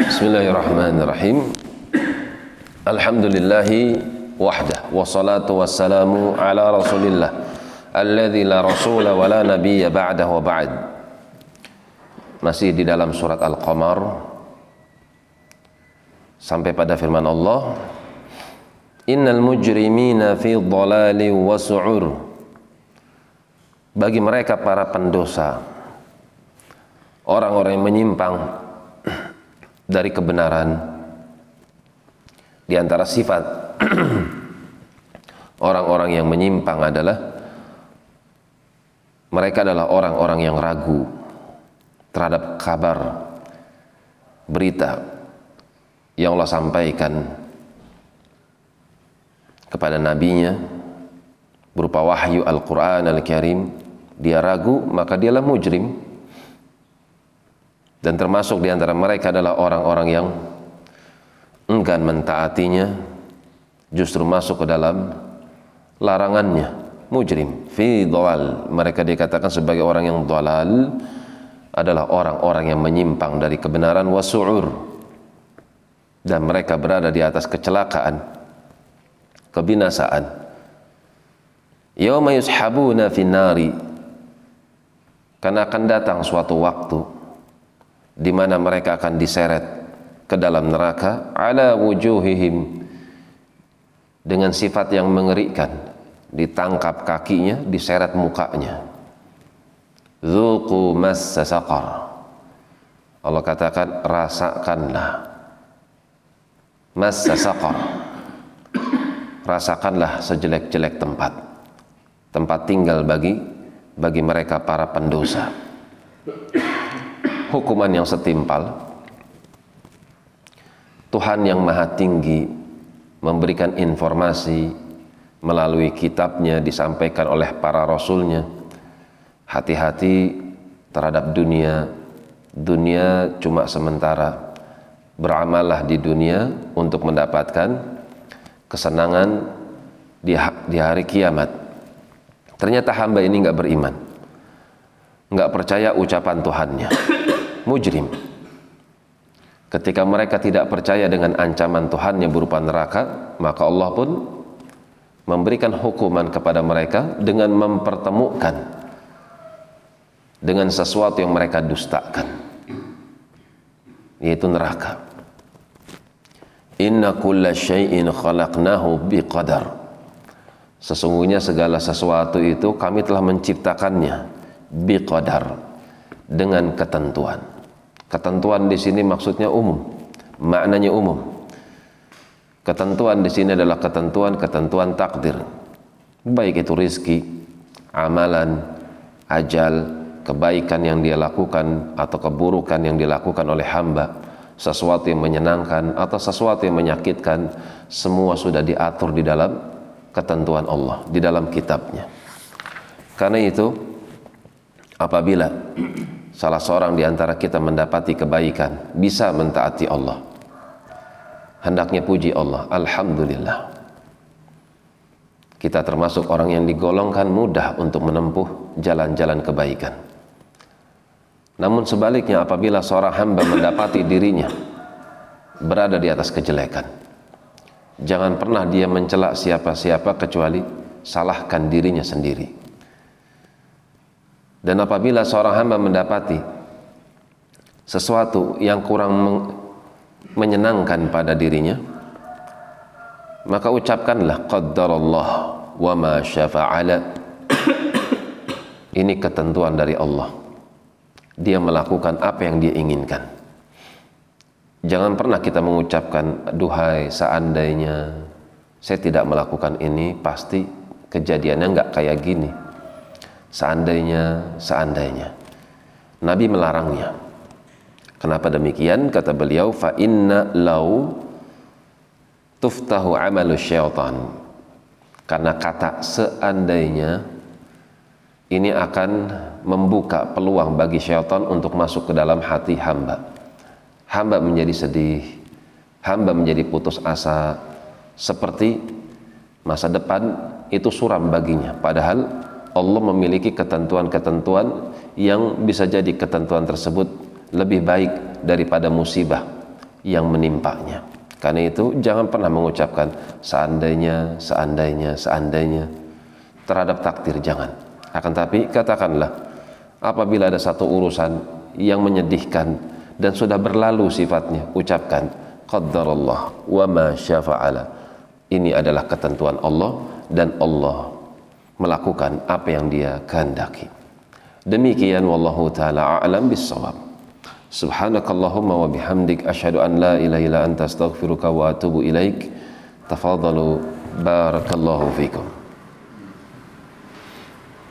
Bismillahirrahmanirrahim. Alhamdulillahi wahdah wassalatu wassalamu ala Rasulillah alladzi la rasula wa la nabiyya ba'dahu wa ba'd. Masih di dalam surat Al-Qamar sampai pada firman Allah Innal mujrimina fi dhalali wa su'ur Bagi mereka para pendosa orang-orang yang menyimpang dari kebenaran. Di antara sifat orang-orang yang menyimpang adalah mereka adalah orang-orang yang ragu terhadap kabar berita yang Allah sampaikan kepada nabinya berupa wahyu Al-Quran Al-Karim. Dia ragu maka dialah mujrim dan termasuk di antara mereka adalah orang-orang yang enggan mentaatinya justru masuk ke dalam larangannya. Mujrim fi dhalal. Mereka dikatakan sebagai orang yang dhalal adalah orang-orang yang menyimpang dari kebenaran wasu'ur dan mereka berada di atas kecelakaan kebinasaan. Yauma yushabuna finnari karena akan datang suatu waktu di mana mereka akan diseret ke dalam neraka ala wujuhihim dengan sifat yang mengerikan ditangkap kakinya diseret mukanya Zuqu massa. Allah katakan rasakanlah massa saqar. Rasakanlah sejelek-jelek tempat. Tempat tinggal bagi bagi mereka para pendosa. Hukuman yang setimpal. Tuhan yang Maha Tinggi memberikan informasi melalui kitabnya disampaikan oleh para rasulnya. Hati-hati terhadap dunia. Dunia cuma sementara. Beramallah di dunia untuk mendapatkan kesenangan di, di hari kiamat. Ternyata hamba ini nggak beriman. Nggak percaya ucapan Tuhannya mujrim. Ketika mereka tidak percaya dengan ancaman Tuhannya berupa neraka maka Allah pun memberikan hukuman kepada mereka dengan mempertemukan dengan sesuatu yang mereka dustakan yaitu neraka. Inna kulla syai'in khalaqnahu biqadar. Sesungguhnya segala sesuatu itu kami telah menciptakannya biqadar dengan ketentuan ketentuan di sini maksudnya umum. Maknanya umum. Ketentuan di sini adalah ketentuan-ketentuan takdir. Baik itu rizki amalan ajal kebaikan yang dia lakukan atau keburukan yang dilakukan oleh hamba sesuatu yang menyenangkan atau sesuatu yang menyakitkan semua sudah diatur di dalam ketentuan Allah di dalam kitabnya. Karena itu apabila salah seorang di antara kita mendapati kebaikan bisa mentaati Allah. Hendaknya puji Allah. Alhamdulillah. Kita termasuk orang yang digolongkan mudah untuk menempuh jalan-jalan kebaikan. Namun sebaliknya apabila seorang hamba mendapati dirinya berada di atas kejelekan, jangan pernah dia mencela siapa-siapa kecuali salahkan dirinya sendiri. Dan apabila seorang hamba mendapati sesuatu yang kurang menyenangkan pada dirinya, maka ucapkanlah qaddarallah wa ma syafa'ala. Ini ketentuan dari Allah dia melakukan apa yang dia inginkan. Jangan pernah kita mengucapkan duhai seandainya saya tidak melakukan ini pasti kejadiannya nggak kayak gini. Seandainya, seandainya. Nabi melarangnya. Kenapa demikian? Kata beliau, fa inna lau tuftahu amalu syaitan. Karena kata seandainya ini akan membuka peluang bagi syaitan untuk masuk ke dalam hati hamba. Hamba menjadi sedih, hamba menjadi putus asa, seperti masa depan itu suram baginya. Padahal Allah memiliki ketentuan-ketentuan yang bisa jadi ketentuan tersebut lebih baik daripada musibah yang menimpanya. Karena itu jangan pernah mengucapkan seandainya, seandainya, seandainya terhadap takdir jangan. Akan tapi katakanlah apabila ada satu urusan yang menyedihkan dan sudah berlalu sifatnya, ucapkan qaddarallah wa ma syafa'ala. Ini adalah ketentuan Allah dan Allah melakukan apa yang dia kehendaki. Demikian wallahu taala a'lam bissawab. Subhanakallahumma wa bihamdik asyhadu an la ilaha illa anta astaghfiruka wa atubu ilaik. Tafadhalu barakallahu fikum.